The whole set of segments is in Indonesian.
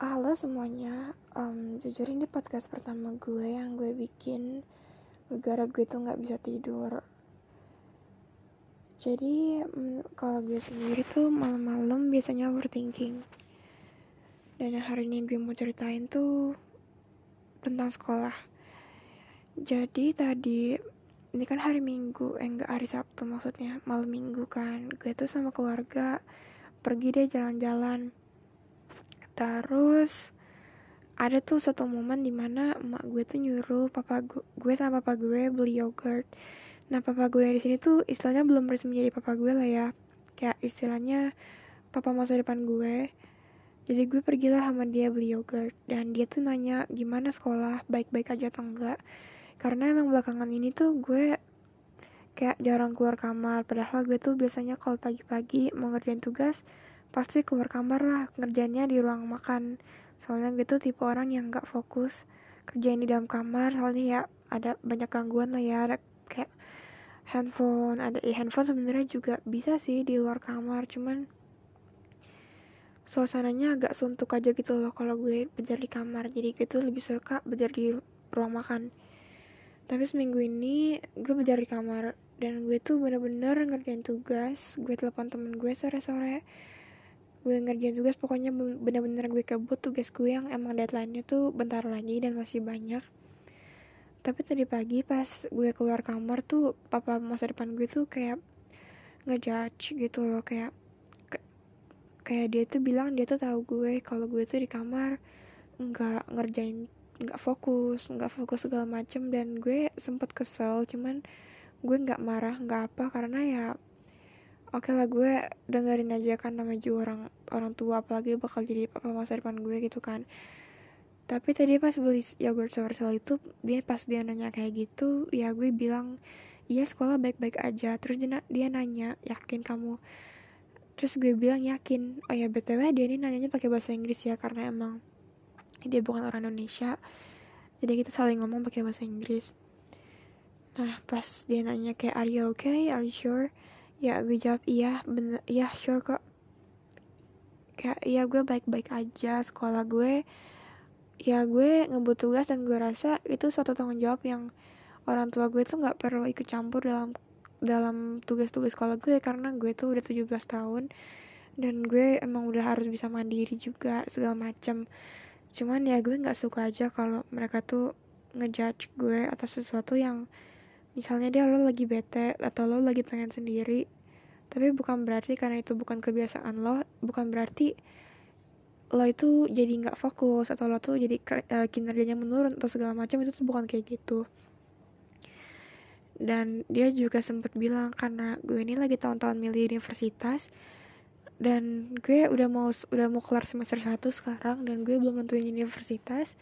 Halo semuanya, um, jujur ini podcast pertama gue yang gue bikin gara gue tuh nggak bisa tidur. Jadi mm, kalau gue sendiri tuh malam-malam biasanya overthinking. Dan hari ini gue mau ceritain tuh tentang sekolah. Jadi tadi ini kan hari Minggu, eh enggak hari Sabtu maksudnya, malam Minggu kan. Gue tuh sama keluarga pergi deh jalan-jalan terus ada tuh satu momen di mana emak gue tuh nyuruh papa gue, gue sama papa gue beli yogurt. Nah papa gue di sini tuh istilahnya belum resmi menjadi papa gue lah ya. Kayak istilahnya papa masa depan gue. Jadi gue pergilah sama dia beli yogurt. Dan dia tuh nanya gimana sekolah? Baik-baik aja atau enggak? Karena emang belakangan ini tuh gue kayak jarang keluar kamar. Padahal gue tuh biasanya kalau pagi-pagi mau ngerjain tugas pasti keluar kamar lah kerjanya di ruang makan. Soalnya gitu tipe orang yang nggak fokus kerjain di dalam kamar. Soalnya ya ada banyak gangguan lah ya ada kayak handphone ada eh, handphone sebenarnya juga bisa sih di luar kamar. Cuman suasananya agak suntuk aja gitu loh kalau gue belajar di kamar. Jadi gitu lebih suka belajar di ruang makan. Tapi seminggu ini gue belajar di kamar dan gue tuh bener-bener ngerjain tugas. Gue telepon temen gue sore-sore gue ngerjain tugas pokoknya bener-bener gue kebut tugas gue yang emang deadline-nya tuh bentar lagi dan masih banyak. Tapi tadi pagi pas gue keluar kamar tuh papa masa depan gue tuh kayak ngejudge gitu loh kayak kayak dia tuh bilang dia tuh tahu gue kalau gue tuh di kamar nggak ngerjain nggak fokus nggak fokus segala macem. Dan gue sempet kesel cuman gue nggak marah nggak apa karena ya oke lah gue dengerin aja kan nama juga orang orang tua apalagi bakal jadi apa masa depan gue gitu kan. Tapi tadi pas beli yogurt sourcell itu dia pas dia nanya kayak gitu ya gue bilang iya sekolah baik-baik aja. Terus dia, dia nanya yakin kamu? Terus gue bilang yakin. Oh ya btw dia ini nanyanya pakai bahasa Inggris ya karena emang dia bukan orang Indonesia. Jadi kita saling ngomong pakai bahasa Inggris. Nah pas dia nanya kayak are you okay? Are you sure ya gue jawab iya bener iya sure kok. Kayak ya gue baik-baik aja. Sekolah gue ya gue ngebut tugas dan gue rasa itu suatu tanggung jawab yang orang tua gue tuh nggak perlu ikut campur dalam dalam tugas-tugas sekolah gue karena gue tuh udah 17 tahun dan gue emang udah harus bisa mandiri juga segala macam cuman ya gue nggak suka aja kalau mereka tuh ngejudge gue atas sesuatu yang misalnya dia lo lagi bete atau lo lagi pengen sendiri tapi bukan berarti karena itu bukan kebiasaan lo bukan berarti lo itu jadi nggak fokus atau lo tuh jadi uh, kinerjanya menurun atau segala macam itu tuh bukan kayak gitu. Dan dia juga sempat bilang karena gue ini lagi tahun-tahun milih universitas dan gue udah mau udah mau kelar semester 1 sekarang dan gue belum nentuin universitas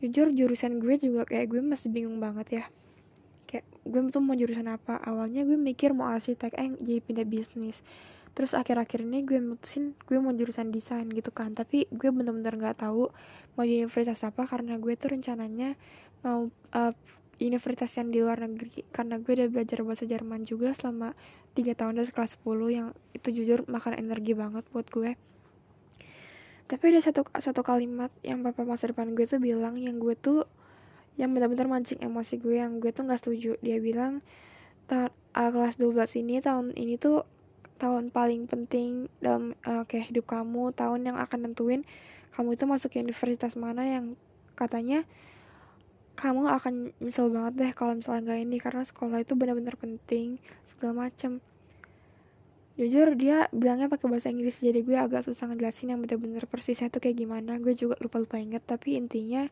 jujur jurusan gue juga kayak gue masih bingung banget ya kayak gue tuh mau jurusan apa? Awalnya gue mikir mau arsitek eh jadi pindah bisnis. Terus akhir-akhir ini gue mutusin gue mau jurusan desain gitu kan. Tapi gue bener-bener nggak tahu mau di universitas apa karena gue tuh rencananya mau uh, universitas yang di luar negeri. Karena gue udah belajar bahasa Jerman juga selama tiga tahun dari kelas 10 yang itu jujur makan energi banget buat gue. Tapi ada satu satu kalimat yang bapak masa depan gue tuh bilang yang gue tuh yang benar-benar mancing emosi gue yang gue tuh nggak setuju. Dia bilang uh, kelas 12 ini tahun ini tuh tahun paling penting dalam uh, kayak hidup kamu tahun yang akan nentuin kamu itu masuk universitas mana yang katanya kamu akan nyesel banget deh kalau misalnya nggak ini karena sekolah itu benar-benar penting segala macem. Jujur dia bilangnya pakai bahasa Inggris jadi gue agak susah ngejelasin yang benar-benar persisnya tuh kayak gimana. Gue juga lupa-lupa inget tapi intinya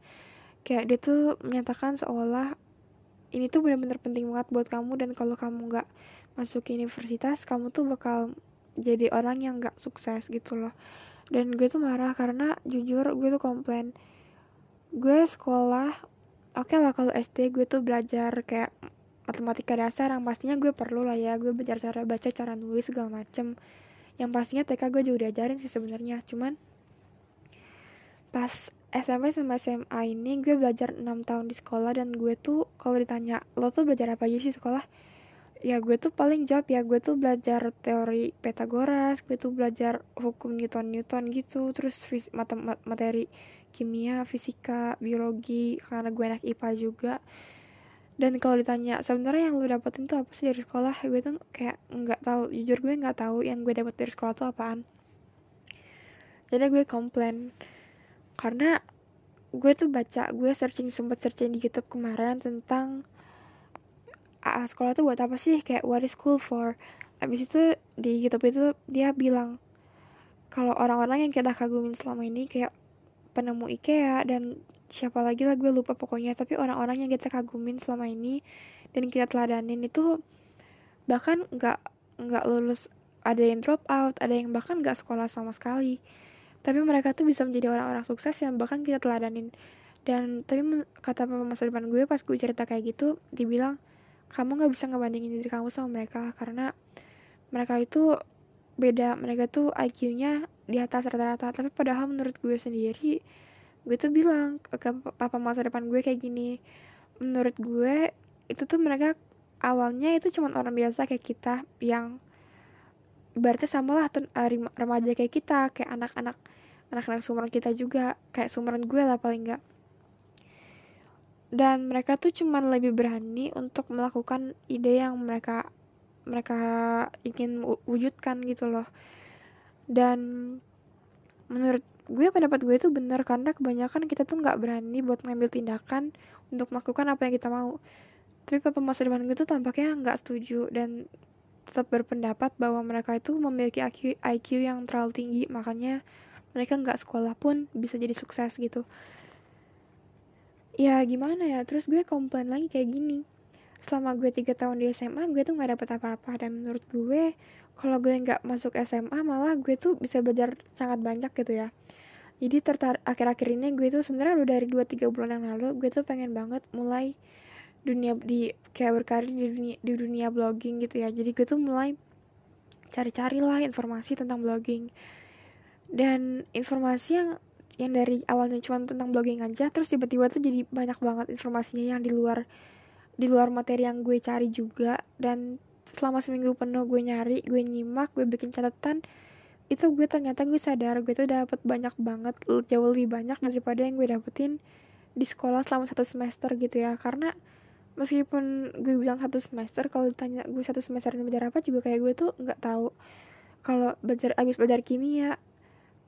kayak dia tuh menyatakan seolah ini tuh benar-benar penting banget buat kamu dan kalau kamu nggak masuk universitas kamu tuh bakal jadi orang yang nggak sukses gitu loh. Dan gue tuh marah karena jujur gue tuh komplain gue sekolah oke okay lah kalau SD gue tuh belajar kayak matematika dasar yang pastinya gue perlu lah ya gue belajar cara baca cara nulis segala macem. Yang pastinya TK gue juga diajarin sih sebenarnya cuman pas SMP sama SMA ini gue belajar 6 tahun di sekolah dan gue tuh kalau ditanya lo tuh belajar apa aja sih sekolah? Ya gue tuh paling jawab ya gue tuh belajar teori Pythagoras gue tuh belajar hukum Newton Newton gitu terus fis materi kimia fisika biologi karena gue anak IPA juga. Dan kalau ditanya sebenarnya yang lu dapetin tuh apa sih dari sekolah? Gue tuh kayak nggak tahu jujur gue nggak tahu yang gue dapet dari sekolah tuh apaan. Jadi gue komplain karena gue tuh baca gue searching sempet searching di YouTube kemarin tentang ah, sekolah tuh buat apa sih? Kayak what is school for? Abis itu di YouTube itu dia bilang kalau orang-orang yang kita kagumin selama ini kayak penemu IKEA dan siapa lagi lah gue lupa pokoknya. Tapi orang-orang yang kita kagumin selama ini dan kita teladanin itu bahkan nggak nggak lulus ada yang drop out ada yang bahkan nggak sekolah sama sekali tapi mereka tuh bisa menjadi orang-orang sukses yang bahkan kita teladanin. Dan tapi kata papa masa depan gue pas gue cerita kayak gitu dibilang kamu nggak bisa ngebandingin diri kamu sama mereka karena mereka itu beda mereka tuh IQ-nya di atas rata-rata. Tapi padahal menurut gue sendiri gue tuh bilang ke papa masa depan gue kayak gini menurut gue itu tuh mereka awalnya itu cuma orang biasa kayak kita yang berarti sama lah eh, remaja kayak kita kayak anak-anak anak-anak sumuran kita juga kayak sumuran gue lah paling enggak dan mereka tuh cuman lebih berani untuk melakukan ide yang mereka mereka ingin wujudkan gitu loh. Dan menurut gue pendapat gue itu benar karena kebanyakan kita tuh nggak berani buat ngambil tindakan untuk melakukan apa yang kita mau. Tapi papa masa depan gue tuh tampaknya nggak setuju dan tetap berpendapat bahwa mereka itu memiliki IQ yang terlalu tinggi. Makanya mereka nggak sekolah pun bisa jadi sukses gitu. Ya gimana ya? Terus gue komplain lagi kayak gini. Selama gue tiga tahun di SMA gue tuh nggak dapet apa-apa. Dan menurut gue kalau gue nggak masuk SMA malah gue tuh bisa belajar sangat banyak gitu ya. Jadi tertar akhir-akhir ini gue tuh sebenarnya udah dari 2-3 bulan yang lalu gue tuh pengen banget mulai dunia di kayak berkarir di dunia di dunia blogging gitu ya. Jadi gue tuh mulai cari-cari lah informasi tentang blogging dan informasi yang yang dari awalnya cuma tentang blogging aja terus tiba-tiba tuh jadi banyak banget informasinya yang di luar di luar materi yang gue cari juga. Dan selama seminggu penuh gue nyari gue nyimak gue bikin catatan itu gue ternyata gue sadar gue tuh dapat banyak banget jauh lebih banyak daripada yang gue dapetin di sekolah selama satu semester gitu ya. Karena meskipun gue bilang satu semester kalau ditanya gue satu semester ini belajar apa juga kayak gue tuh nggak tahu kalau belajar abis belajar kimia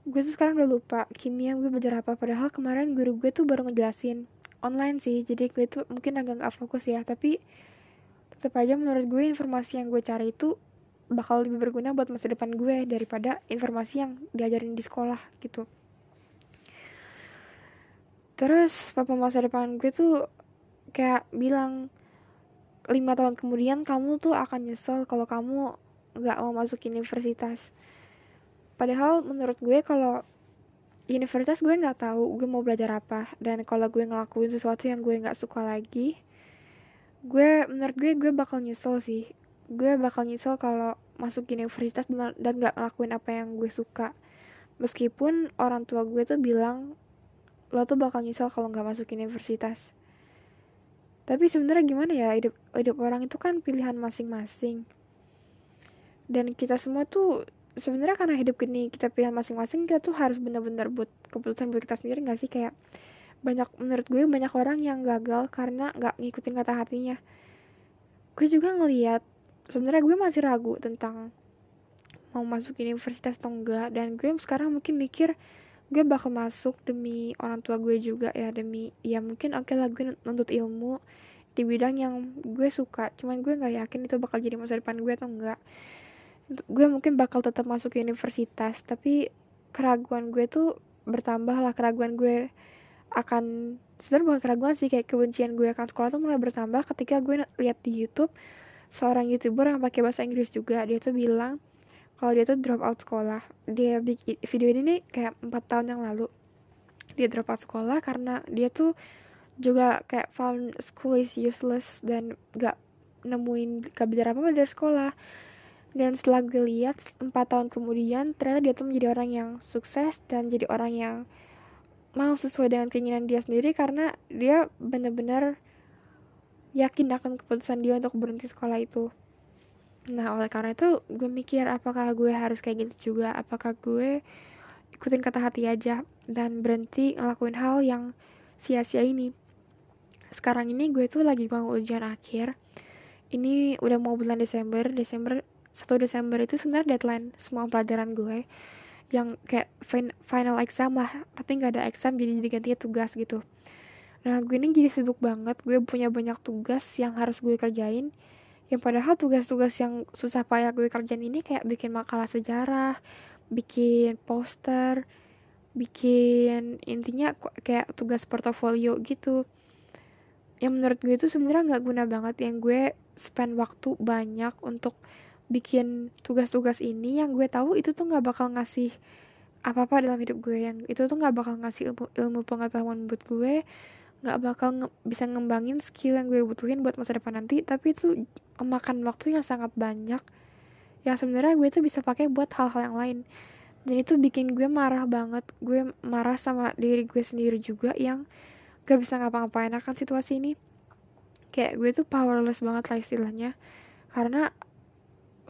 gue tuh sekarang udah lupa kimia gue belajar apa padahal kemarin guru gue tuh baru ngejelasin online sih jadi gue tuh mungkin agak gak fokus ya tapi tetap aja menurut gue informasi yang gue cari itu bakal lebih berguna buat masa depan gue daripada informasi yang diajarin di sekolah gitu. Terus papa masa depan gue tuh kayak bilang lima tahun kemudian kamu tuh akan nyesel kalau kamu nggak mau masuk universitas padahal menurut gue kalau universitas gue nggak tahu gue mau belajar apa. Dan kalau gue ngelakuin sesuatu yang gue nggak suka lagi gue menurut gue gue bakal nyesel sih. Gue bakal nyesel kalau masuk universitas dan nggak ngelakuin apa yang gue suka. Meskipun orang tua gue tuh bilang lo tuh bakal nyesel kalau nggak masuk universitas. Tapi sebenarnya gimana ya hidup hidup orang itu kan pilihan masing-masing. Dan kita semua tuh sebenarnya karena hidup ini kita pilihan masing-masing kita tuh harus benar-benar buat keputusan buat kita sendiri nggak sih? Kayak banyak menurut gue banyak orang yang gagal karena nggak ngikutin kata hatinya. Gue juga ngeliat sebenarnya gue masih ragu tentang mau masuk universitas atau enggak dan gue sekarang mungkin mikir gue bakal masuk demi orang tua gue juga ya demi ya mungkin oke okay lah gue nuntut ilmu di bidang yang gue suka cuman gue nggak yakin itu bakal jadi masa depan gue atau enggak gue mungkin bakal tetap masuk ke universitas tapi keraguan gue tuh bertambah lah keraguan gue akan sebenarnya bukan keraguan sih kayak kebencian gue akan sekolah tuh mulai bertambah ketika gue lihat di YouTube seorang youtuber yang pakai bahasa Inggris juga. Dia tuh bilang kalau dia tuh drop out sekolah. Dia bikin video ini nih kayak empat tahun yang lalu. Dia drop out sekolah karena dia tuh juga kayak found school is useless dan gak nemuin apa apa dari sekolah dan setelah gue lihat empat tahun kemudian ternyata dia tuh menjadi orang yang sukses dan jadi orang yang mau sesuai dengan keinginan dia sendiri karena dia benar-benar yakin akan keputusan dia untuk berhenti sekolah itu. Nah oleh karena itu gue mikir apakah gue harus kayak gitu juga? Apakah gue ikutin kata hati aja dan berhenti ngelakuin hal yang sia-sia ini? Sekarang ini gue tuh lagi mau ujian akhir. Ini udah mau bulan Desember. Desember 1 Desember itu sebenarnya deadline semua pelajaran gue yang kayak final exam lah tapi nggak ada exam jadi digantinya tugas gitu. Nah gue ini jadi sibuk banget gue punya banyak tugas yang harus gue kerjain yang padahal tugas-tugas yang susah payah gue kerjain ini kayak bikin makalah sejarah bikin poster bikin intinya kayak tugas portofolio gitu. Yang menurut gue itu sebenarnya nggak guna banget yang gue spend waktu banyak untuk bikin tugas-tugas ini yang gue tahu itu tuh nggak bakal ngasih apa-apa dalam hidup gue. Yang itu tuh nggak bakal ngasih ilmu, ilmu pengetahuan buat gue. Nggak bakal nge bisa ngembangin skill yang gue butuhin buat masa depan nanti. Tapi itu memakan waktu yang sangat banyak yang sebenarnya gue tuh bisa pakai buat hal-hal yang lain. Dan itu bikin gue marah banget. Gue marah sama diri gue sendiri juga yang gak bisa ngapa-ngapain akan situasi ini. Kayak gue tuh powerless banget lah istilahnya. Karena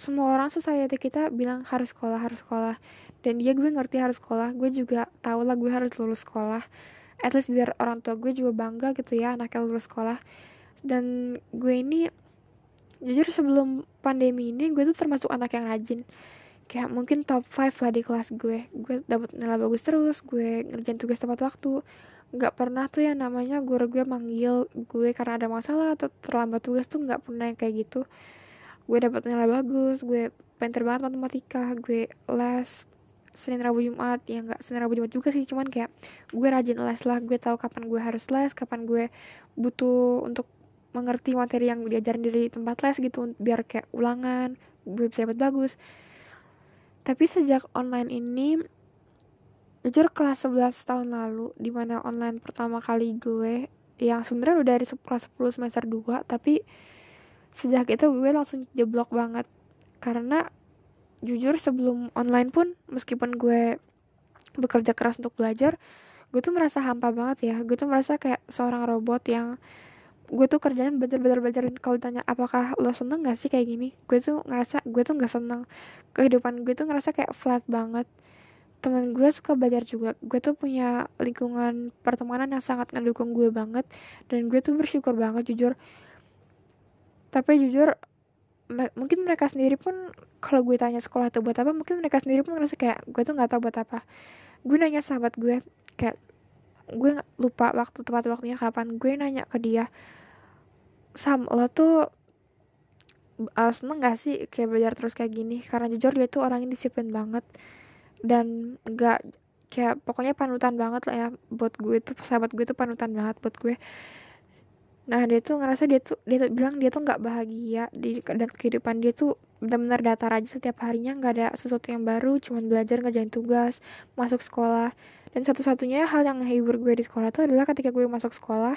semua orang society kita bilang harus sekolah harus sekolah. Dan dia gue ngerti harus sekolah. Gue juga tau lah gue harus lulus sekolah. At least biar orang tua gue juga bangga gitu ya anaknya lulus sekolah. Dan gue ini jujur sebelum pandemi ini gue tuh termasuk anak yang rajin. Kayak mungkin top 5 lah di kelas gue. Gue dapat nilai bagus terus gue ngerjain tugas tepat waktu. Nggak pernah tuh yang namanya guru gue manggil gue karena ada masalah atau terlambat tugas tuh nggak pernah yang kayak gitu gue dapat nilai bagus gue pinter banget matematika gue les Senin Rabu Jumat. Ya nggak Senin Rabu Jumat juga sih cuman kayak gue rajin les lah. Gue tahu kapan gue harus les kapan gue butuh untuk mengerti materi yang diajarin dari tempat les gitu biar kayak ulangan gue bisa dapat bagus. Tapi sejak online ini jujur kelas 11 tahun lalu di mana online pertama kali gue yang sebenarnya udah dari kelas 10 semester 2 tapi sejak itu gue langsung jeblok banget. Karena jujur sebelum online pun meskipun gue bekerja keras untuk belajar gue tuh merasa hampa banget ya. Gue tuh merasa kayak seorang robot yang gue tuh kerjanya belajar belajar belajar kalau ditanya apakah lo seneng gak sih kayak gini? Gue tuh ngerasa gue tuh nggak seneng. Kehidupan gue tuh ngerasa kayak flat banget. Teman gue suka belajar juga. Gue tuh punya lingkungan pertemanan yang sangat ngedukung gue banget. Dan gue tuh bersyukur banget jujur tapi jujur mungkin mereka sendiri pun kalau gue tanya sekolah itu buat apa mungkin mereka sendiri pun ngerasa kayak gue tuh nggak tahu buat apa. Gue nanya sahabat gue kayak gue lupa waktu tepat waktunya kapan. Gue nanya ke dia Sam lo tuh uh, seneng gak sih kayak belajar terus kayak gini? Karena jujur dia tuh orangnya disiplin banget dan gak kayak pokoknya panutan banget lah ya buat gue tuh sahabat gue tuh panutan banget buat gue nah dia tuh ngerasa dia tuh dia tuh bilang dia tuh nggak bahagia. Di kehidupan dia tuh benar-benar datar aja setiap harinya. Nggak ada sesuatu yang baru cuman belajar ngerjain tugas masuk sekolah. Dan satu-satunya hal yang menghibur gue di sekolah tuh adalah ketika gue masuk sekolah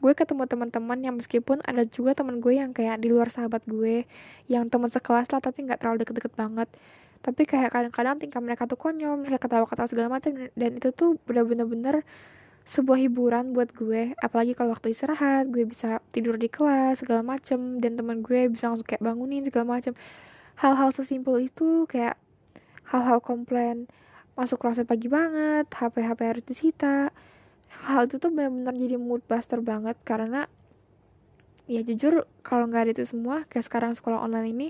gue ketemu teman-teman yang meskipun ada juga teman gue yang kayak di luar sahabat gue yang teman sekelas lah tapi nggak terlalu deket-deket banget. Tapi kayak kadang-kadang tingkah mereka tuh konyol mereka ketawa-ketawa segala macam dan itu tuh bener-bener sebuah hiburan buat gue. Apalagi kalau waktu istirahat gue bisa tidur di kelas segala macem. Dan teman gue bisa langsung kayak bangunin segala macem. Hal-hal sesimpel itu kayak hal-hal komplain masuk kelas pagi banget HP HP harus disita. Hal itu tuh benar-benar jadi mood buster banget. Karena ya jujur kalau nggak ada itu semua kayak sekarang sekolah online ini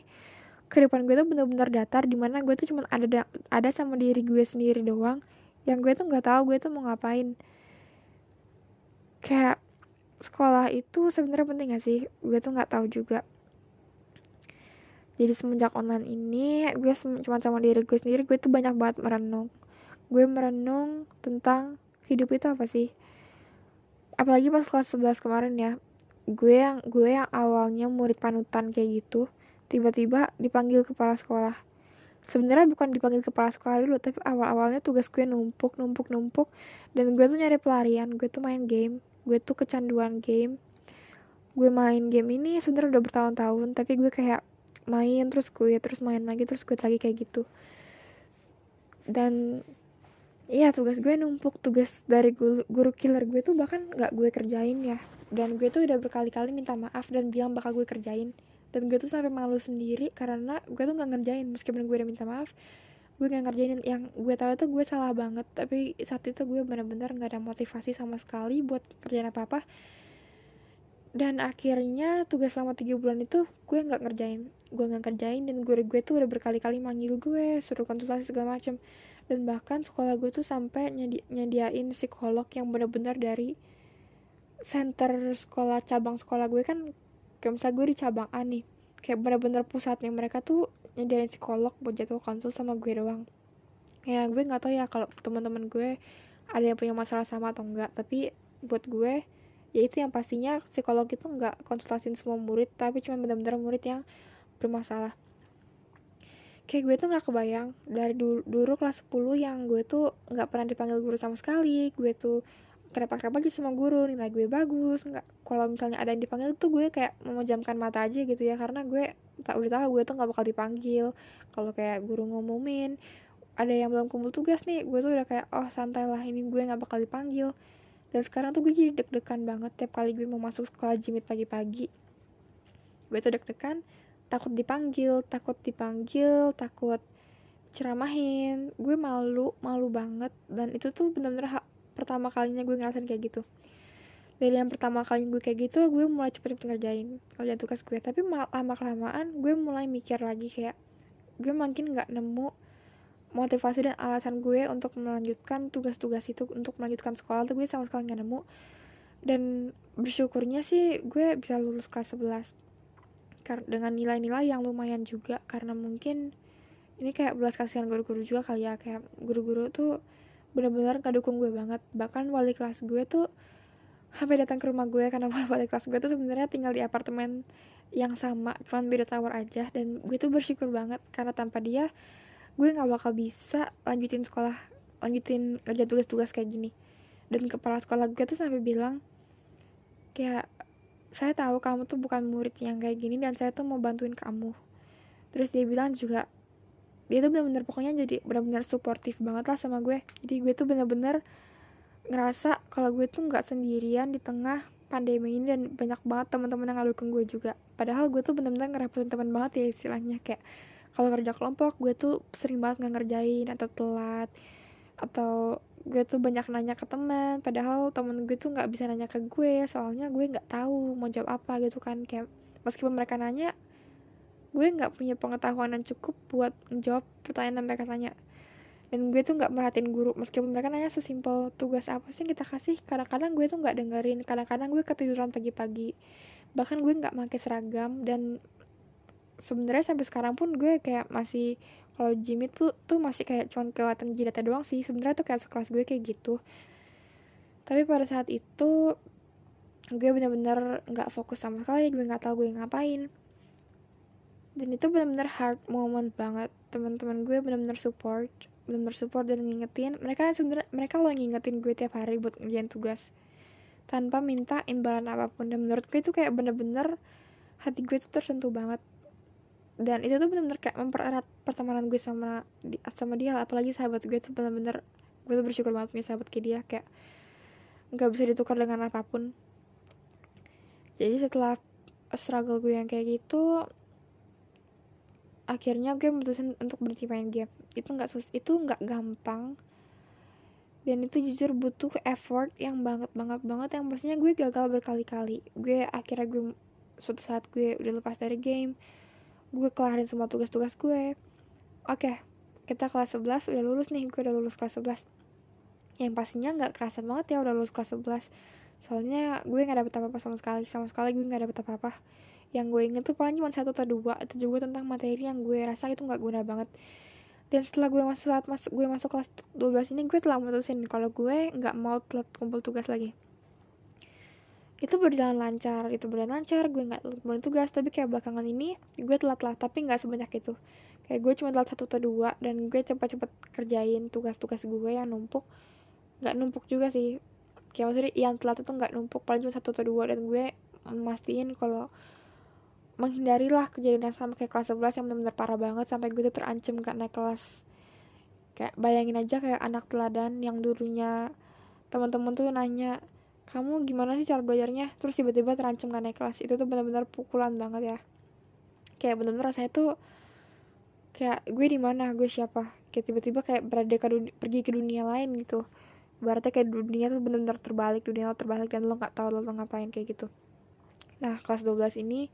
kehidupan gue tuh bener-bener datar. Di mana gue tuh cuma ada ada sama diri gue sendiri doang. Yang gue tuh nggak tahu gue tuh mau ngapain kayak sekolah itu sebenarnya penting gak sih? Gue tuh nggak tahu juga. Jadi semenjak online ini gue cuma sama diri gue sendiri gue tuh banyak banget merenung. Gue merenung tentang hidup itu apa sih? Apalagi pas kelas 11 kemarin ya gue yang gue yang awalnya murid panutan kayak gitu tiba-tiba dipanggil kepala sekolah. Sebenarnya bukan dipanggil kepala sekolah dulu tapi awal-awalnya tugas gue numpuk numpuk numpuk dan gue tuh nyari pelarian gue tuh main game gue tuh kecanduan game. Gue main game ini sebenarnya udah bertahun-tahun tapi gue kayak main terus gue terus main lagi terus gue lagi kayak gitu. Dan iya tugas gue numpuk. Tugas dari guru, guru killer gue tuh bahkan nggak gue kerjain ya. Dan gue tuh udah berkali-kali minta maaf dan bilang bakal gue kerjain. Dan gue tuh sampai malu sendiri karena gue tuh nggak ngerjain. Meskipun gue udah minta maaf gue nggak ngerjain yang gue tahu tuh gue salah banget tapi saat itu gue benar-benar nggak ada motivasi sama sekali buat kerjaan apa apa dan akhirnya tugas selama tiga bulan itu gue nggak ngerjain gue nggak ngerjain dan gue gue tuh udah berkali-kali manggil gue suruh konsultasi segala macem. Dan bahkan sekolah gue tuh sampai nyedi nyediain psikolog yang benar-benar dari center sekolah cabang sekolah gue kan kayak misalnya gue di cabang A nih kayak bener-bener pusatnya mereka tuh nyediain psikolog buat jadwal konsul sama gue doang. Ya gue nggak tahu ya kalau teman-teman gue ada yang punya masalah sama atau enggak tapi buat gue ya itu yang pastinya psikolog itu nggak konsultasin semua murid tapi cuma benar-benar murid yang bermasalah. Kayak gue tuh nggak kebayang dari dulu, dulu kelas 10 yang gue tuh nggak pernah dipanggil guru sama sekali. Gue tuh kenapa-kenapa aja sama guru nilai gue bagus nggak kalau misalnya ada yang dipanggil tuh gue kayak memejamkan mata aja gitu ya karena gue tak udah tahu gue tuh nggak bakal dipanggil. Kalau kayak guru ngumumin ada yang belum kumpul tugas nih gue tuh udah kayak oh santai lah ini gue nggak bakal dipanggil. Dan sekarang tuh gue jadi deg-degan banget tiap kali gue mau masuk sekolah jimit pagi-pagi. Gue tuh deg-degan takut dipanggil takut dipanggil takut ceramahin. Gue malu malu banget. Dan itu tuh bener-bener pertama kalinya gue ngerasain kayak gitu. Dari yang pertama kali gue kayak gitu gue mulai cepet-cepet ngerjain kerjaan tugas gue. Tapi lama kelamaan gue mulai mikir lagi kayak gue makin nggak nemu motivasi dan alasan gue untuk melanjutkan tugas-tugas itu untuk melanjutkan sekolah tuh gue sama sekali nggak nemu. Dan bersyukurnya sih gue bisa lulus kelas 11 dengan nilai-nilai yang lumayan juga karena mungkin ini kayak belas kasihan guru-guru juga kali ya. Kayak guru-guru tuh benar-benar gak dukung gue banget. Bahkan wali kelas gue tuh sampai datang ke rumah gue karena wali kelas gue tuh sebenarnya tinggal di apartemen yang sama cuma beda tower aja. Dan gue tuh bersyukur banget karena tanpa dia gue nggak bakal bisa lanjutin sekolah lanjutin kerja tugas-tugas kayak gini. Dan kepala sekolah gue tuh sampai bilang kayak saya tahu kamu tuh bukan murid yang kayak gini dan saya tuh mau bantuin kamu. Terus dia bilang juga dia tuh bener-bener pokoknya jadi bener-bener suportif banget lah sama gue. Jadi gue tuh bener-bener ngerasa kalau gue tuh nggak sendirian di tengah pandemi ini dan banyak banget teman-teman yang ngadukung gue juga. Padahal gue tuh bener-bener ngerepotin teman banget ya istilahnya kayak kalau kerja kelompok gue tuh sering banget nggak ngerjain atau telat atau gue tuh banyak nanya ke teman padahal temen gue tuh nggak bisa nanya ke gue soalnya gue nggak tahu mau jawab apa gitu kan kayak meskipun mereka nanya gue nggak punya pengetahuan yang cukup buat menjawab pertanyaan yang mereka tanya dan gue tuh nggak merhatiin guru meskipun mereka nanya sesimpel tugas apa sih yang kita kasih kadang-kadang gue tuh nggak dengerin kadang-kadang gue ketiduran pagi-pagi. Bahkan gue nggak pakai seragam dan sebenarnya sampai sekarang pun gue kayak masih kalau Jimmy tuh tuh masih kayak cuman kelihatan jidatnya doang sih. Sebenarnya tuh kayak sekelas gue kayak gitu. Tapi pada saat itu gue bener-bener nggak -bener fokus sama sekali gue nggak tahu gue ngapain dan itu benar-benar hard moment banget. Teman-teman gue benar-benar support benar-benar support dan ngingetin. Mereka sebenarnya mereka lo ngingetin gue tiap hari buat ngerjain tugas. Tanpa minta imbalan apa pun. Dan menurut gue itu kayak bener-bener hati gue tuh tersentuh banget. Dan itu tuh bener-bener kayak mempererat pertemanan gue sama sama dia apalagi sahabat gue tuh bener-bener gue tuh bersyukur banget punya sahabat kayak dia. Kayak nggak bisa ditukar dengan apa pun. Jadi setelah struggle gue yang kayak gitu akhirnya gue memutuskan untuk berhenti main game. Itu nggak sus itu nggak gampang. Dan itu jujur butuh effort yang banget banget banget. Yang pastinya gue gagal berkali-kali. Gue akhirnya gue suatu saat gue udah lepas dari game. Gue kelarin semua tugas-tugas gue. Oke okay, kita kelas 11 udah lulus nih. Gue udah lulus kelas 11 yang pastinya nggak kerasa banget ya udah lulus kelas 11 soalnya gue nggak dapet apa-apa sama sekali. Sama sekali gue nggak dapet apa-apa yang gue inget tuh paling cuma satu atau dua itu juga tentang materi yang gue rasa itu nggak guna banget. Dan setelah gue masuk saat mas gue masuk kelas 12 ini gue telah memutusin kalau gue nggak mau telat kumpul tugas lagi. Itu berjalan lancar itu berjalan lancar gue nggak kumpul tugas. Tapi kayak belakangan ini gue telat lah tapi nggak sebanyak itu. Kayak gue cuma telat satu atau dua dan gue cepat-cepat kerjain tugas-tugas gue yang numpuk. Nggak numpuk juga sih. Kayak maksudnya yang telat itu nggak numpuk paling cuma satu atau dua dan gue mastiin kalau menghindarilah kejadian yang sama kayak kelas 11 yang benar-benar parah banget sampai gue tuh terancam gak naik kelas. Kayak bayangin aja kayak anak teladan yang dulunya teman-teman tuh nanya kamu gimana sih cara belajarnya? Terus tiba-tiba terancam gak naik kelas. Itu tuh benar-benar pukulan banget ya. Kayak bener-bener rasanya tuh kayak gue di mana? Gue siapa? Kayak tiba-tiba kayak berada ke dunia, pergi ke dunia lain gitu. Berarti kayak dunia tuh bener-bener terbalik dunia lo terbalik dan lo nggak tahu lo, lo ngapain kayak gitu. Nah kelas 12 ini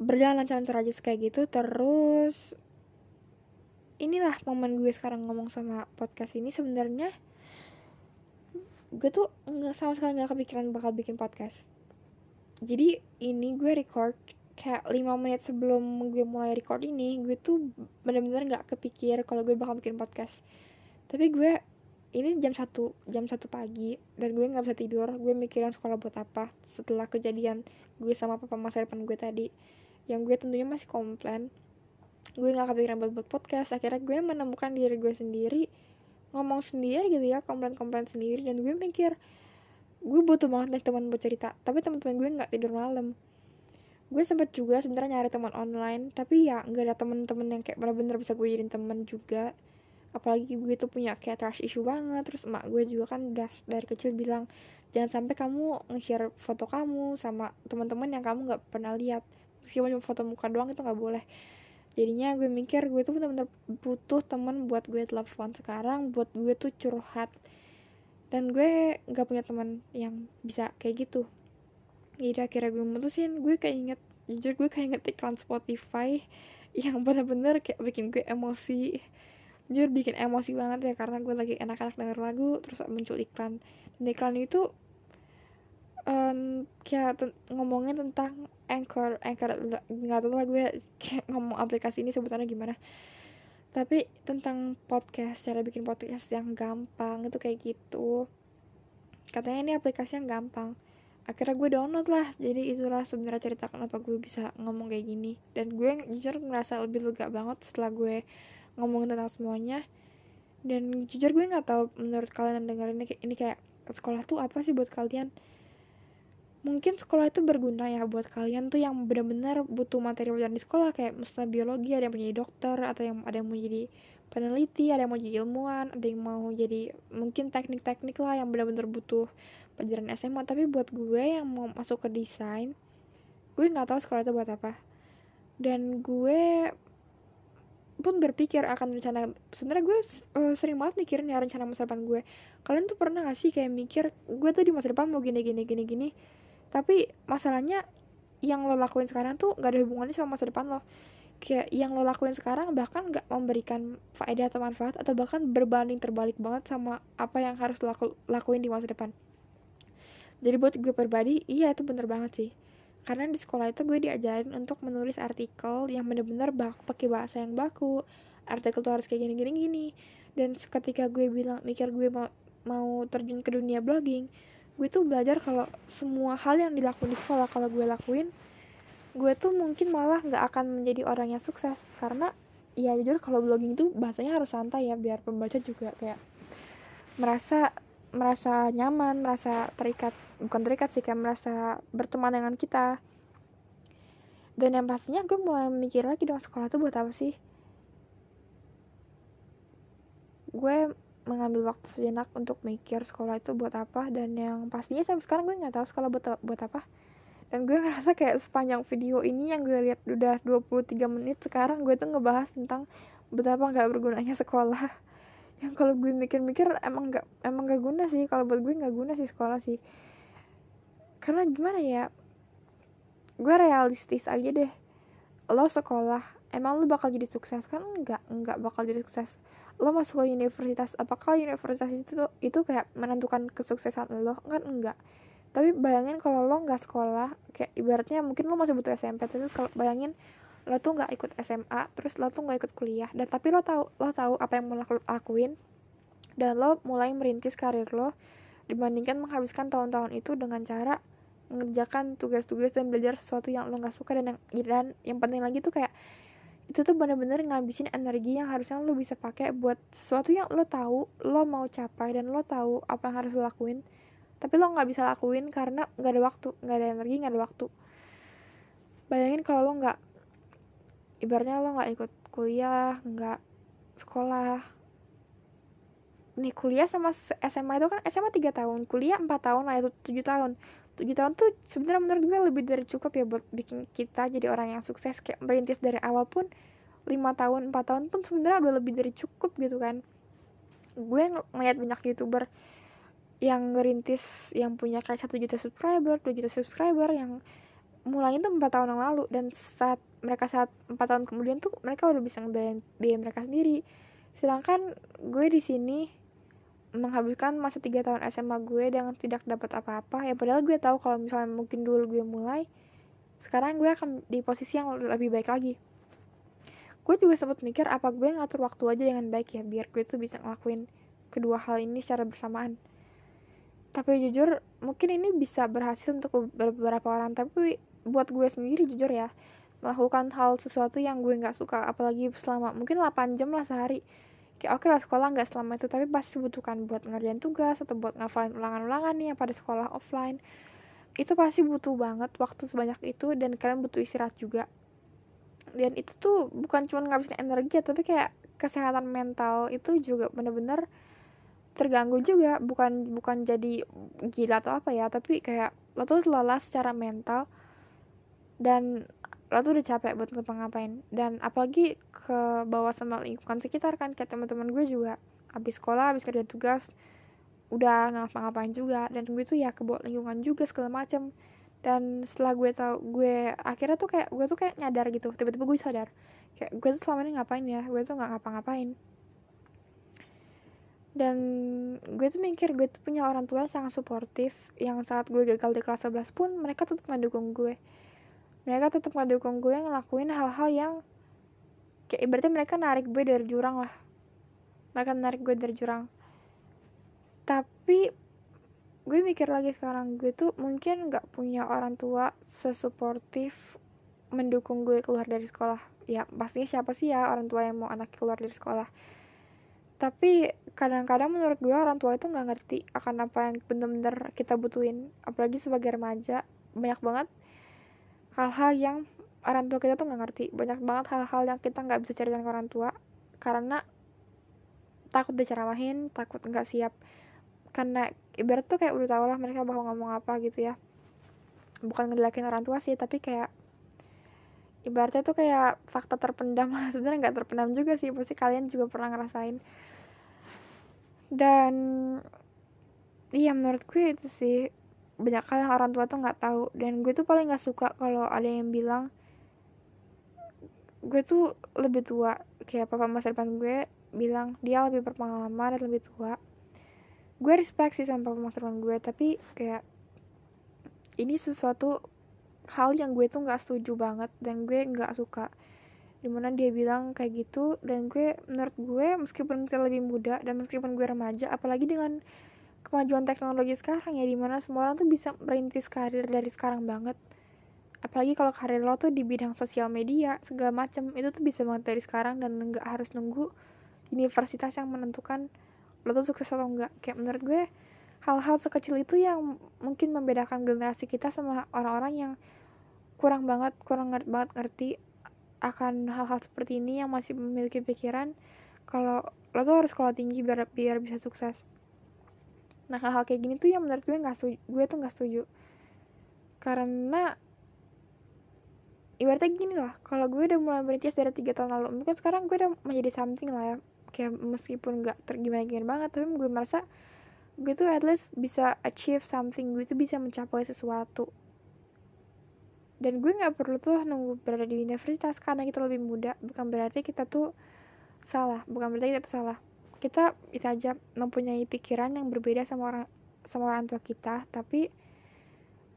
berjalan lancar-lancar aja kayak gitu terus inilah momen gue sekarang ngomong sama podcast ini. Sebenarnya gue tuh nggak sama sekali nggak kepikiran bakal bikin podcast. Jadi ini gue record kayak 5 menit sebelum gue mulai record ini gue tuh bener-bener nggak kepikir kalau gue bakal bikin podcast. Tapi gue ini jam satu jam satu pagi dan gue nggak bisa tidur. Gue mikirin sekolah buat apa setelah kejadian gue sama papa masa depan gue tadi yang gue tentunya masih komplain. Gue nggak kepikiran buat buat podcast. Akhirnya gue menemukan diri gue sendiri ngomong sendiri gitu ya komplain-komplain sendiri. Dan gue mikir gue butuh banget nih teman buat cerita. Tapi teman-teman gue nggak tidur malam. Gue sempet juga sebenarnya nyari teman online. Tapi ya nggak ada teman-teman yang kayak benar-benar bisa gue jadiin teman juga. Apalagi gue tuh punya kayak trust issue banget. Terus emak gue juga kan udah dari kecil bilang jangan sampai kamu nge-share foto kamu sama teman-teman yang kamu nggak pernah lihat meskipun cuma foto muka doang itu nggak boleh. Jadinya gue mikir gue tuh bener-bener butuh temen buat gue telepon sekarang buat gue tuh curhat. Dan gue nggak punya teman yang bisa kayak gitu. Jadi akhirnya gue mutusin gue kayak inget jujur gue kayak inget iklan Spotify yang bener-bener kayak bikin gue emosi. Jujur bikin emosi banget ya karena gue lagi enak-enak denger lagu terus muncul iklan. Dan iklan itu um, kayak ngomongin tentang anchor anchor nggak tahu lah gue ngomong aplikasi ini sebutannya gimana. Tapi tentang podcast cara bikin podcast yang gampang itu kayak gitu. Katanya ini aplikasi yang gampang. Akhirnya gue download lah. Jadi itulah sebenarnya cerita kenapa gue bisa ngomong kayak gini. Dan gue jujur ngerasa lebih lega banget setelah gue ngomongin tentang semuanya. Dan jujur gue nggak tahu menurut kalian yang dengerin ini kayak sekolah tuh apa sih buat kalian mungkin sekolah itu berguna ya buat kalian tuh yang benar-benar butuh materi pelajaran di sekolah kayak misalnya biologi ada yang mau dokter atau yang ada yang mau jadi peneliti ada yang mau jadi ilmuwan ada yang mau jadi mungkin teknik-teknik lah yang benar-benar butuh pelajaran SMA tapi buat gue yang mau masuk ke desain gue nggak tahu sekolah itu buat apa. Dan gue pun berpikir akan rencana sebenarnya gue uh, sering banget mikirin ya rencana masa depan gue. Kalian tuh pernah gak sih kayak mikir gue tuh di masa depan mau gini gini gini gini tapi masalahnya yang lo lakuin sekarang tuh gak ada hubungannya sama masa depan lo. Kayak yang lo lakuin sekarang bahkan gak memberikan faedah atau manfaat atau bahkan berbanding terbalik banget sama apa yang harus lo laku lakuin di masa depan. Jadi buat gue pribadi iya itu bener banget sih. Karena di sekolah itu gue diajarin untuk menulis artikel yang bener-bener bak pakai bahasa yang baku. Artikel tuh harus kayak gini gini gini dan ketika gue bilang mikir gue mau mau terjun ke dunia blogging gue tuh belajar kalau semua hal yang dilakuin di sekolah kalau gue lakuin gue tuh mungkin malah nggak akan menjadi orang yang sukses. Karena ya jujur kalau blogging itu bahasanya harus santai ya biar pembaca juga kayak merasa merasa nyaman merasa terikat bukan terikat sih kayak merasa berteman dengan kita. Dan yang pastinya gue mulai mikir lagi dong sekolah tuh buat apa sih? Gue mengambil waktu sejenak untuk mikir sekolah itu buat apa dan yang pastinya sampai sekarang gue nggak tahu sekolah buat buat apa. Dan gue ngerasa kayak sepanjang video ini yang gue lihat udah 23 menit sekarang gue tuh ngebahas tentang betapa nggak bergunanya sekolah. Yang kalau gue mikir-mikir emang nggak emang nggak guna sih kalau buat gue nggak guna sih sekolah sih. Karena gimana ya gue realistis aja deh. Lo sekolah emang lo bakal jadi sukses? Kan enggak enggak bakal jadi sukses lo masuk ke universitas apakah universitas itu itu kayak menentukan kesuksesan lo? Kan enggak. Tapi bayangin kalau lo nggak sekolah kayak ibaratnya mungkin lo masih butuh SMP tapi kalau bayangin lo tuh nggak ikut SMA terus lo tuh nggak ikut kuliah dan tapi lo tahu lo tahu apa yang mau lakuin dan lo mulai merintis karir lo dibandingkan menghabiskan tahun-tahun itu dengan cara mengerjakan tugas-tugas dan belajar sesuatu yang lo nggak suka dan yang dan yang penting lagi tuh kayak itu tuh bener-bener ngabisin energi yang harusnya lo bisa pakai buat sesuatu yang lo tahu lo mau capai dan lo tahu apa yang harus lo lakuin. Tapi lo nggak bisa lakuin karena nggak ada waktu nggak ada energi nggak ada waktu. Bayangin kalau lo nggak ibaratnya lo nggak ikut kuliah nggak sekolah. Nih kuliah sama SMA itu kan SMA 3 tahun kuliah 4 tahun lah itu 7 tahun 7 tahun tuh sebenarnya menurut gue lebih dari cukup ya buat bikin kita jadi orang yang sukses. Kayak merintis dari awal pun 5 tahun 4 tahun pun sebenarnya udah lebih dari cukup gitu kan. Gue ng ngeliat banyak youtuber yang ngerintis yang punya kayak satu juta subscriber 2 juta subscriber yang mulainya tuh empat tahun yang lalu. Dan saat mereka saat empat tahun kemudian tuh mereka udah bisa ngebiayain biaya mereka sendiri. Sedangkan gue di sini menghabiskan masa tiga tahun SMA gue dengan tidak dapat apa-apa ya padahal gue tahu kalau misalnya mungkin dulu gue mulai sekarang gue akan di posisi yang lebih baik lagi. Gue juga sempat mikir apa gue ngatur waktu aja dengan baik ya biar gue tuh bisa ngelakuin kedua hal ini secara bersamaan. Tapi jujur mungkin ini bisa berhasil untuk beberapa orang tapi buat gue sendiri jujur ya melakukan hal sesuatu yang gue nggak suka apalagi selama mungkin 8 jam lah sehari kayak oke okay lah sekolah nggak selama itu tapi pasti butuhkan buat ngerjain tugas atau buat ngafalin ulangan-ulangan nih yang pada sekolah offline. Itu pasti butuh banget waktu sebanyak itu dan kalian butuh istirahat juga. Dan itu tuh bukan cuma ngabisin energi tapi kayak kesehatan mental itu juga bener-bener terganggu juga. Bukan bukan jadi gila atau apa ya tapi kayak lo tuh lelah secara mental. Dan lo tuh udah capek buat ngapa-ngapain. Dan apalagi ke bawah sama lingkungan sekitar kan kayak teman-teman gue juga. Habis sekolah habis kerja tugas udah ngapa-ngapain juga. Dan gue tuh ya ke bawah lingkungan juga segala macem. Dan setelah gue tau gue akhirnya tuh kayak gue tuh kayak nyadar gitu. Tiba-tiba gue sadar kayak gue tuh selama ini ngapain ya? Gue tuh nggak ngapa-ngapain. Dan gue tuh mikir gue tuh punya orang tua yang sangat suportif yang saat gue gagal di kelas 11 pun mereka tetap mendukung gue mereka tetap ngedukung gue ngelakuin hal-hal yang kayak ibaratnya mereka narik gue dari jurang lah. Mereka narik gue dari jurang. Tapi gue mikir lagi sekarang gue tuh mungkin nggak punya orang tua sesuportif mendukung gue keluar dari sekolah. Ya pastinya siapa sih ya orang tua yang mau anak keluar dari sekolah? Tapi kadang-kadang menurut gue orang tua itu nggak ngerti akan apa yang bener-bener kita butuhin. Apalagi sebagai remaja banyak banget hal-hal yang orang tua kita tuh nggak ngerti. Banyak banget hal-hal yang kita nggak bisa ceritain ke orang tua. Karena takut diceramahin takut nggak siap. Karena ibarat tuh kayak udah tau lah mereka bakal ngomong apa gitu ya. Bukan ngedelakin orang tua sih tapi kayak ibaratnya tuh kayak fakta terpendam lah. Sebenarnya nggak terpendam juga sih pasti kalian juga pernah ngerasain. Dan iya menurut gue itu sih banyak hal yang orang tua tuh nggak tahu. Dan gue tuh paling nggak suka kalau ada yang bilang gue tuh lebih tua. Kayak papa masa depan gue bilang dia lebih berpengalaman dan lebih tua. Gue respect sih sama papa masa depan gue tapi kayak ini sesuatu hal yang gue tuh nggak setuju banget dan gue nggak suka. Di mana dia bilang kayak gitu dan gue menurut gue meskipun kita lebih muda dan meskipun gue remaja apalagi dengan kemajuan teknologi sekarang ya di mana semua orang tuh bisa merintis karir dari sekarang banget. Apalagi kalau karir lo tuh di bidang sosial media segala macam itu tuh bisa banget dari sekarang dan nggak harus nunggu universitas yang menentukan lo tuh sukses atau enggak kayak menurut gue hal-hal sekecil itu yang mungkin membedakan generasi kita sama orang-orang yang kurang banget kurang ngerti banget ngerti akan hal-hal seperti ini yang masih memiliki pikiran kalau lo tuh harus sekolah tinggi biar biar bisa sukses nah hal-hal kayak gini tuh yang menurut gue nggak setuju gue tuh nggak setuju. Karena ibaratnya gini lah kalau gue udah mulai berintis dari tiga tahun lalu mungkin sekarang gue udah menjadi something lah ya. Kayak meskipun nggak tergimana gimana banget tapi gue merasa gue tuh at least bisa achieve something gue tuh bisa mencapai sesuatu. Dan gue nggak perlu tuh nunggu berada di universitas karena kita lebih muda bukan berarti kita tuh salah bukan berarti kita tuh salah kita bisa aja mempunyai pikiran yang berbeda sama orang sama orang tua kita tapi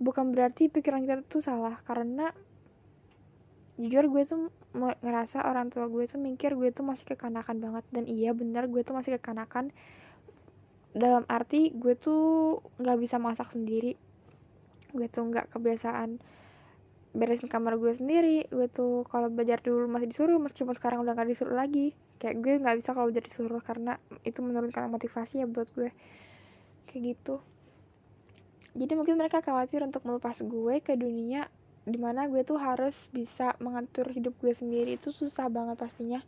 bukan berarti pikiran kita tuh salah karena jujur gue tuh ngerasa orang tua gue tuh mikir gue tuh masih kekanakan banget dan iya bener gue tuh masih kekanakan. Dalam arti gue tuh nggak bisa masak sendiri. Gue tuh nggak kebiasaan beresin kamar gue sendiri. Gue tuh kalau belajar dulu masih disuruh meskipun sekarang udah nggak disuruh lagi kayak gue nggak bisa kalau jadi suruh karena itu menurunkan motivasi ya buat gue. Kayak gitu. Jadi mungkin mereka khawatir untuk melepas gue ke dunia di mana gue tuh harus bisa mengatur hidup gue sendiri. Itu susah banget pastinya.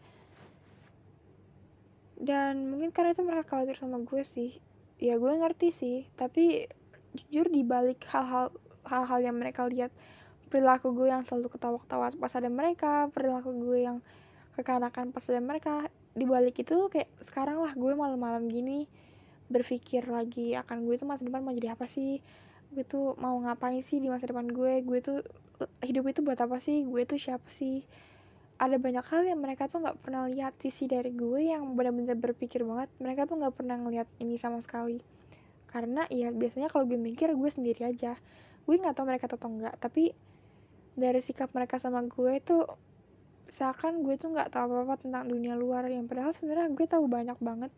Dan mungkin karena itu mereka khawatir sama gue sih. Ya gue ngerti sih. Tapi jujur di balik hal-hal hal-hal yang mereka lihat perilaku gue yang selalu ketawa-ketawa pas ada mereka perilaku gue yang kekanakan pas ada mereka di balik itu kayak sekarang lah gue malam-malam gini berpikir lagi akan gue tuh masa depan mau jadi apa sih? Gue tuh mau ngapain sih di masa depan gue? Gue tuh hidup itu buat apa sih? Gue tuh siapa sih? Ada banyak hal yang mereka tuh nggak pernah lihat sisi dari gue yang benar-benar berpikir banget. Mereka tuh nggak pernah ngeliat ini sama sekali. Karena ya biasanya kalau gue mikir gue sendiri aja. Gue nggak tahu mereka tahu atau enggak tapi dari sikap mereka sama gue tuh seakan gue tuh nggak tahu apa-apa tentang dunia luar yang padahal sebenarnya gue tahu banyak banget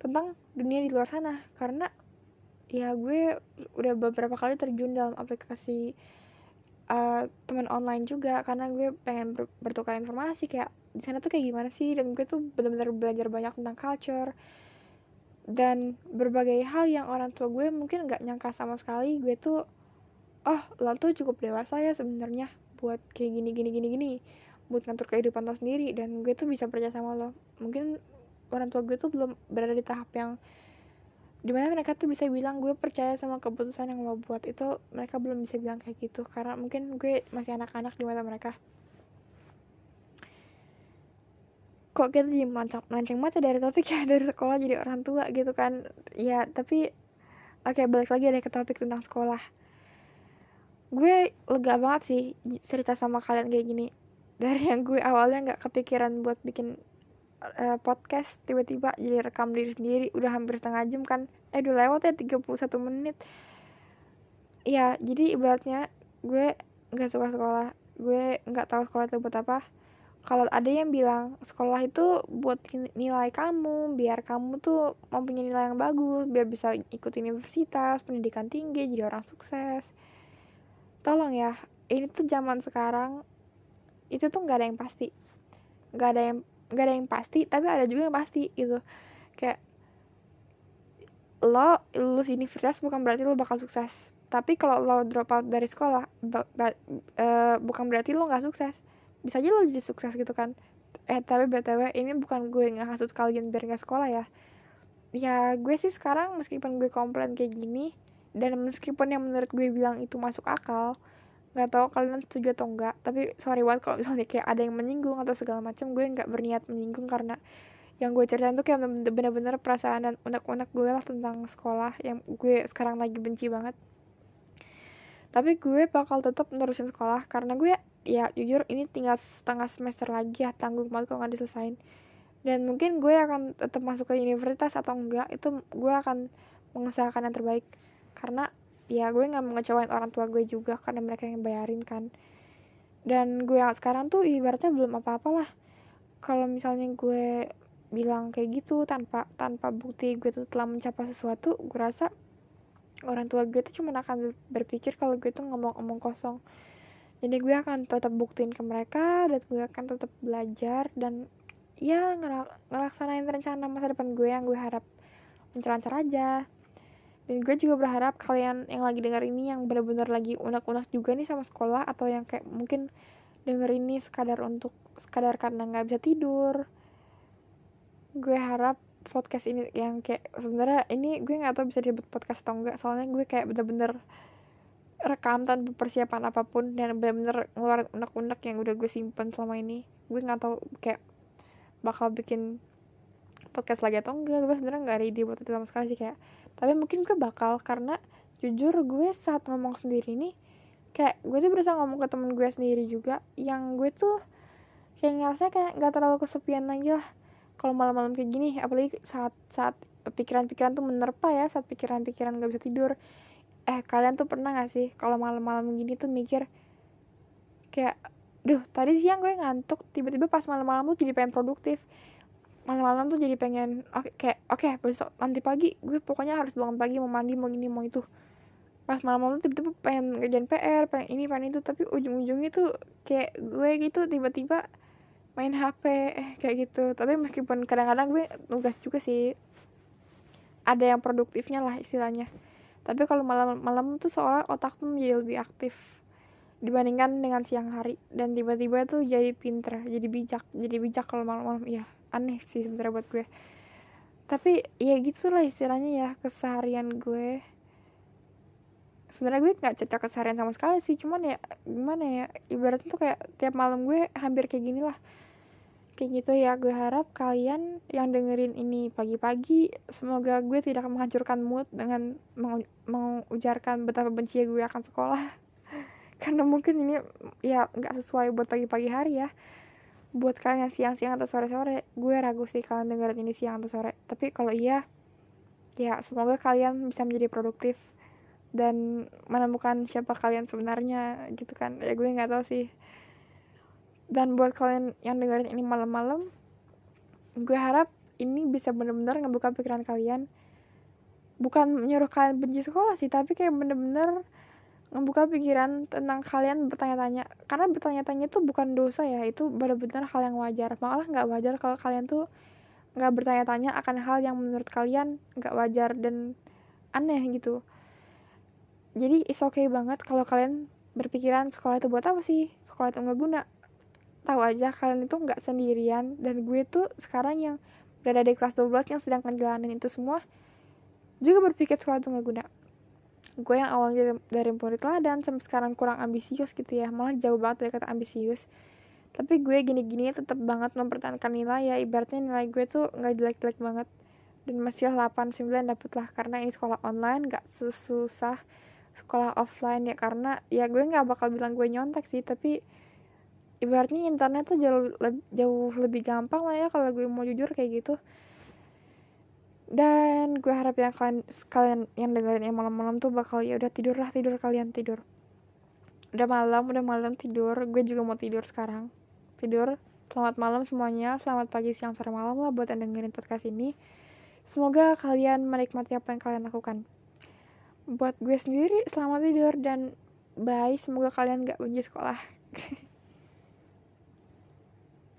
tentang dunia di luar sana. Karena ya gue udah beberapa kali terjun dalam aplikasi uh, teman online juga. Karena gue pengen ber bertukar informasi kayak di sana tuh kayak gimana sih? Dan gue tuh benar-benar belajar banyak tentang culture dan berbagai hal yang orang tua gue mungkin nggak nyangka sama sekali. Gue tuh oh lo tuh cukup dewasa ya sebenarnya buat kayak gini gini gini gini buat ngatur kehidupan lo sendiri dan gue tuh bisa percaya sama lo. Mungkin orang tua gue tuh belum berada di tahap yang di mana mereka tuh bisa bilang gue percaya sama keputusan yang lo buat. Itu mereka belum bisa bilang kayak gitu karena mungkin gue masih anak-anak di mata mereka. Kok kita jadi melancang melenceng mata dari topik ya? Dari sekolah jadi orang tua gitu kan? Ya tapi oke okay, balik lagi ada ke topik tentang sekolah. Gue lega banget sih cerita sama kalian kayak gini dari yang gue awalnya nggak kepikiran buat bikin uh, podcast tiba-tiba jadi rekam diri sendiri. Udah hampir setengah jam kan. Eh udah lewat ya 31 menit. Ya jadi ibaratnya gue nggak suka sekolah. Gue nggak tahu sekolah itu buat apa. Kalau ada yang bilang sekolah itu buat nilai kamu biar kamu tuh mempunyai nilai yang bagus biar bisa ikut universitas pendidikan tinggi jadi orang sukses. Tolong ya ini tuh zaman sekarang itu tuh nggak ada yang pasti. Nggak ada yang nggak ada yang pasti tapi ada juga yang pasti gitu. Kayak lo lulus universitas bukan berarti lo bakal sukses. Tapi kalau lo drop out dari sekolah uh, bukan berarti lo nggak sukses. Bisa aja lo jadi sukses gitu kan. Eh tapi btw ini bukan gue nggak hasut kalian biar nggak sekolah ya. Ya gue sih sekarang meskipun gue komplain kayak gini dan meskipun yang menurut gue bilang itu masuk akal nggak tahu kalian setuju atau enggak tapi sorry banget kalau misalnya kayak ada yang menyinggung atau segala macam gue nggak berniat menyinggung karena yang gue ceritain tuh kayak bener-bener perasaan dan unek-unek gue lah tentang sekolah yang gue sekarang lagi benci banget. Tapi gue bakal tetap nerusin sekolah karena gue ya jujur ini tinggal setengah semester lagi ya tanggung banget kalau nggak diselesain. Dan mungkin gue akan tetap masuk ke universitas atau enggak itu gue akan mengusahakan yang terbaik. Karena ya gue nggak mengecewain orang tua gue juga karena mereka yang bayarin kan. Dan gue yang sekarang tuh ibaratnya belum apa-apa lah kalau misalnya gue bilang kayak gitu tanpa tanpa bukti gue tuh telah mencapai sesuatu gue rasa orang tua gue tuh cuma akan berpikir kalau gue tuh ngomong-ngomong kosong. Jadi gue akan tetap buktiin ke mereka dan gue akan tetap belajar dan ya ngelaksanain rencana masa depan gue yang gue harap lancar-lancar aja dan gue juga berharap kalian yang lagi dengar ini yang benar-benar lagi unak-unak juga nih sama sekolah atau yang kayak mungkin denger ini sekadar untuk sekadar karena nggak bisa tidur. Gue harap podcast ini yang kayak sebenarnya ini gue nggak tahu bisa disebut podcast atau enggak soalnya gue kayak bener-bener rekam tanpa persiapan apa pun dan bener-bener ngeluarin unek-unek yang udah gue simpen selama ini. Gue nggak tahu kayak bakal bikin podcast lagi atau enggak gue sebenarnya nggak ready buat itu sama sekali sih kayak tapi mungkin gue bakal karena jujur gue saat ngomong sendiri nih kayak gue tuh berusaha ngomong ke temen gue sendiri juga yang gue tuh kayak ngerasa kayak nggak terlalu kesepian lagi lah. Kalau malam-malam kayak gini apalagi saat saat pikiran-pikiran tuh menerpa ya saat pikiran-pikiran gak bisa tidur. Eh kalian tuh pernah gak sih kalau malam-malam gini tuh mikir kayak duh tadi siang gue ngantuk tiba-tiba pas malam-malam tuh jadi pengen produktif malam-malam tuh jadi pengen oke okay, kayak oke okay, besok nanti pagi gue pokoknya harus bangun pagi mau mandi mau ini mau itu. Pas malam-malam tuh tiba-tiba pengen ngerjain PR pengen ini pengen itu tapi ujung-ujungnya tuh kayak gue gitu tiba-tiba main HP eh kayak gitu. Tapi meskipun kadang-kadang gue nugas juga sih ada yang produktifnya lah istilahnya. Tapi kalau malam-malam tuh seolah otak tuh menjadi lebih aktif dibandingkan dengan siang hari. Dan tiba-tiba tuh jadi pinter jadi bijak jadi bijak kalau malam-malam iya aneh sih sebenarnya buat gue. Tapi ya gitu lah istilahnya ya keseharian gue. Sebenarnya gue nggak cocok keseharian sama sekali sih cuman ya gimana ya ibaratnya tuh kayak tiap malam gue hampir kayak gini lah. Kayak gitu ya gue harap kalian yang dengerin ini pagi-pagi semoga gue tidak menghancurkan mood dengan mengujarkan betapa benci gue akan sekolah. Karena mungkin ini ya nggak sesuai buat pagi-pagi hari ya buat kalian siang-siang atau sore-sore gue ragu sih kalian dengerin ini siang atau sore. Tapi kalau iya ya semoga kalian bisa menjadi produktif dan menemukan siapa kalian sebenarnya gitu kan. Ya gue nggak tahu sih. Dan buat kalian yang dengerin ini malam-malam gue harap ini bisa bener-bener ngebuka pikiran kalian. Bukan menyuruh kalian benci sekolah sih tapi kayak bener-bener membuka pikiran tentang kalian bertanya-tanya. Karena bertanya-tanya itu bukan dosa ya itu benar-benar hal yang wajar. Malah nggak wajar kalau kalian tuh nggak bertanya-tanya akan hal yang menurut kalian nggak wajar dan aneh gitu. Jadi is okay banget kalau kalian berpikiran sekolah itu buat apa sih? Sekolah itu nggak guna. Tahu aja kalian itu nggak sendirian dan gue tuh sekarang yang berada di kelas 12 yang sedang ngejalanin itu semua juga berpikir sekolah itu nggak guna gue yang awalnya dari murid teladan sampai sekarang kurang ambisius gitu ya. Malah jauh banget dari kata ambisius. Tapi gue gini-gini tetap banget mempertahankan nilai ya. Ibaratnya nilai gue tuh nggak jelek-jelek banget. Dan masih 8 9 dapet lah karena ini sekolah online nggak sesusah sekolah offline ya. Karena ya gue nggak bakal bilang gue nyontek sih. Tapi ibaratnya internet tuh jauh jauh lebih gampang lah ya kalau gue mau jujur kayak gitu dan gue harap yang kalian kalian yang dengerin yang malam-malam tuh bakal ya udah tidur lah tidur kalian tidur. Udah malam udah malam tidur. Gue juga mau tidur sekarang. Tidur. Selamat malam semuanya. Selamat pagi siang sore malam lah buat yang dengerin podcast ini. Semoga kalian menikmati apa yang kalian lakukan. Buat gue sendiri selamat tidur dan bye. Semoga kalian gak benci sekolah